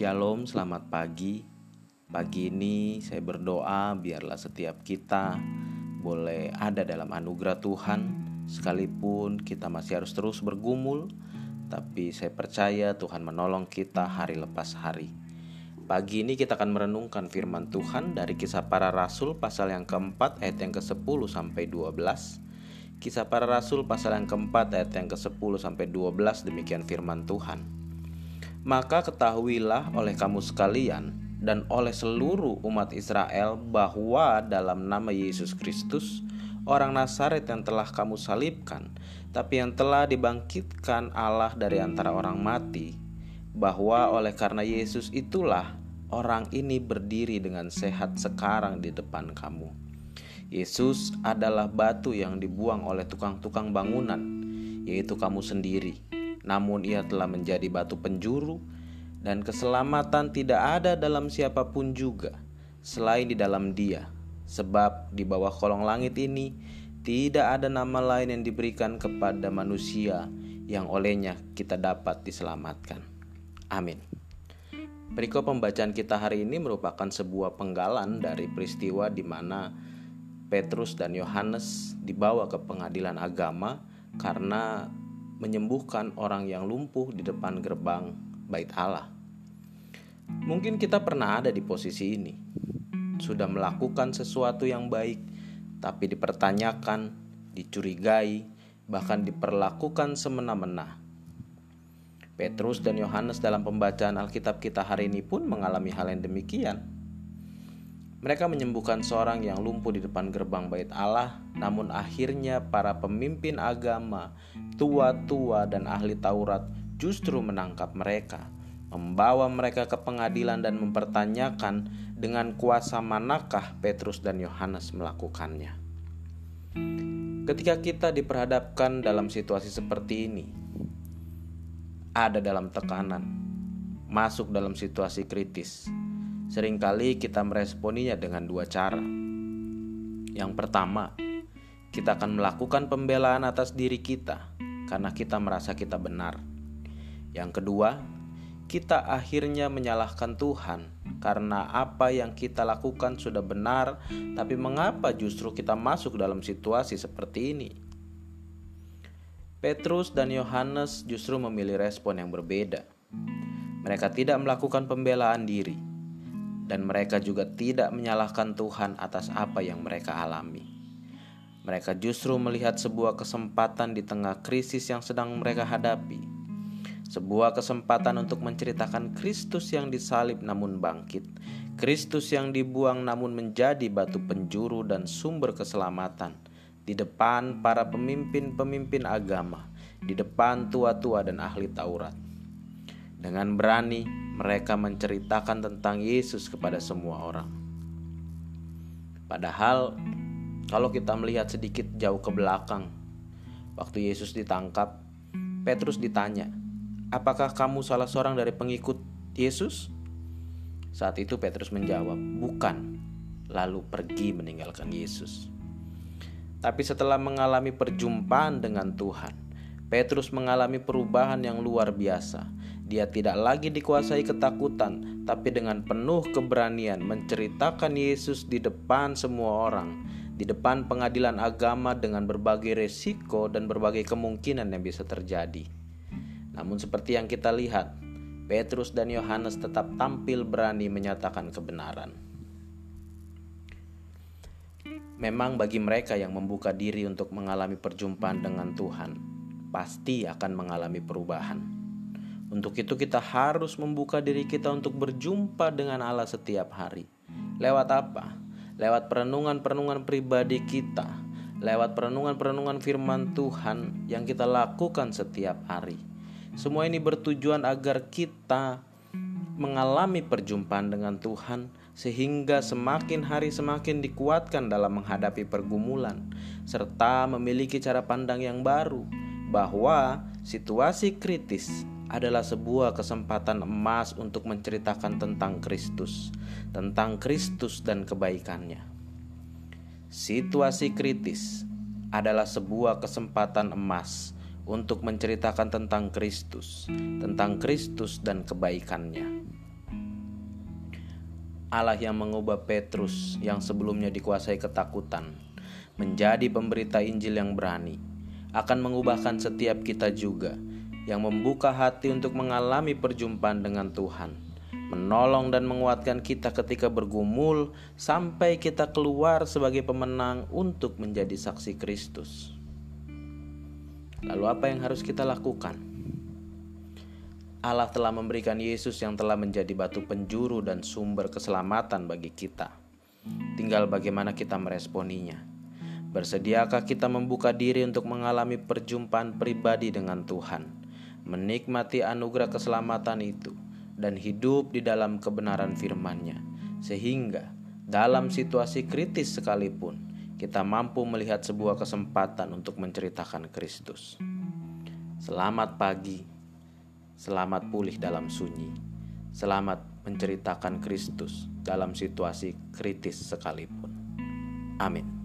Shalom, selamat pagi. Pagi ini saya berdoa biarlah setiap kita boleh ada dalam anugerah Tuhan sekalipun kita masih harus terus bergumul, tapi saya percaya Tuhan menolong kita hari lepas hari. Pagi ini kita akan merenungkan firman Tuhan dari kisah para rasul pasal yang keempat ayat yang ke-10 sampai 12. Kisah para rasul pasal yang keempat ayat yang ke-10 sampai 12 demikian firman Tuhan. Maka ketahuilah oleh kamu sekalian dan oleh seluruh umat Israel bahwa dalam nama Yesus Kristus, orang Nazaret yang telah kamu salibkan, tapi yang telah dibangkitkan Allah dari antara orang mati, bahwa oleh karena Yesus itulah orang ini berdiri dengan sehat sekarang di depan kamu. Yesus adalah batu yang dibuang oleh tukang-tukang bangunan, yaitu kamu sendiri namun ia telah menjadi batu penjuru, dan keselamatan tidak ada dalam siapa pun juga selain di dalam Dia, sebab di bawah kolong langit ini tidak ada nama lain yang diberikan kepada manusia yang olehnya kita dapat diselamatkan. Amin. Perikop pembacaan kita hari ini merupakan sebuah penggalan dari peristiwa di mana Petrus dan Yohanes dibawa ke pengadilan agama karena menyembuhkan orang yang lumpuh di depan gerbang Bait Allah. Mungkin kita pernah ada di posisi ini, sudah melakukan sesuatu yang baik, tapi dipertanyakan, dicurigai, bahkan diperlakukan semena-mena. Petrus dan Yohanes dalam pembacaan Alkitab kita hari ini pun mengalami hal yang demikian. Mereka menyembuhkan seorang yang lumpuh di depan gerbang bait Allah, namun akhirnya para pemimpin agama, tua-tua dan ahli Taurat justru menangkap mereka, membawa mereka ke pengadilan dan mempertanyakan dengan kuasa manakah Petrus dan Yohanes melakukannya. Ketika kita diperhadapkan dalam situasi seperti ini, ada dalam tekanan, masuk dalam situasi kritis, Seringkali kita meresponinya dengan dua cara. Yang pertama, kita akan melakukan pembelaan atas diri kita karena kita merasa kita benar. Yang kedua, kita akhirnya menyalahkan Tuhan karena apa yang kita lakukan sudah benar, tapi mengapa justru kita masuk dalam situasi seperti ini? Petrus dan Yohanes justru memilih respon yang berbeda. Mereka tidak melakukan pembelaan diri, dan mereka juga tidak menyalahkan Tuhan atas apa yang mereka alami. Mereka justru melihat sebuah kesempatan di tengah krisis yang sedang mereka hadapi. Sebuah kesempatan untuk menceritakan Kristus yang disalib namun bangkit, Kristus yang dibuang namun menjadi batu penjuru dan sumber keselamatan di depan para pemimpin-pemimpin agama, di depan tua-tua dan ahli Taurat. Dengan berani, mereka menceritakan tentang Yesus kepada semua orang. Padahal, kalau kita melihat sedikit jauh ke belakang, waktu Yesus ditangkap, Petrus ditanya, "Apakah kamu salah seorang dari pengikut Yesus?" Saat itu Petrus menjawab, "Bukan." Lalu pergi meninggalkan Yesus. Tapi setelah mengalami perjumpaan dengan Tuhan, Petrus mengalami perubahan yang luar biasa dia tidak lagi dikuasai ketakutan, tapi dengan penuh keberanian menceritakan Yesus di depan semua orang, di depan pengadilan agama dengan berbagai resiko dan berbagai kemungkinan yang bisa terjadi. Namun seperti yang kita lihat, Petrus dan Yohanes tetap tampil berani menyatakan kebenaran. Memang bagi mereka yang membuka diri untuk mengalami perjumpaan dengan Tuhan, pasti akan mengalami perubahan untuk itu kita harus membuka diri kita untuk berjumpa dengan Allah setiap hari. Lewat apa? Lewat perenungan-perenungan pribadi kita, lewat perenungan-perenungan firman Tuhan yang kita lakukan setiap hari. Semua ini bertujuan agar kita mengalami perjumpaan dengan Tuhan sehingga semakin hari semakin dikuatkan dalam menghadapi pergumulan serta memiliki cara pandang yang baru bahwa situasi kritis adalah sebuah kesempatan emas untuk menceritakan tentang Kristus, tentang Kristus dan kebaikannya. Situasi kritis adalah sebuah kesempatan emas untuk menceritakan tentang Kristus, tentang Kristus dan kebaikannya. Allah yang mengubah Petrus yang sebelumnya dikuasai ketakutan menjadi pemberita Injil yang berani akan mengubahkan setiap kita juga yang membuka hati untuk mengalami perjumpaan dengan Tuhan, menolong dan menguatkan kita ketika bergumul sampai kita keluar sebagai pemenang untuk menjadi saksi Kristus. Lalu apa yang harus kita lakukan? Allah telah memberikan Yesus yang telah menjadi batu penjuru dan sumber keselamatan bagi kita. Tinggal bagaimana kita meresponinya. Bersediakah kita membuka diri untuk mengalami perjumpaan pribadi dengan Tuhan, menikmati anugerah keselamatan itu, dan hidup di dalam kebenaran firman-Nya, sehingga dalam situasi kritis sekalipun kita mampu melihat sebuah kesempatan untuk menceritakan Kristus. Selamat pagi Selamat pulih dalam sunyi. Selamat menceritakan Kristus dalam situasi kritis sekalipun. Amin.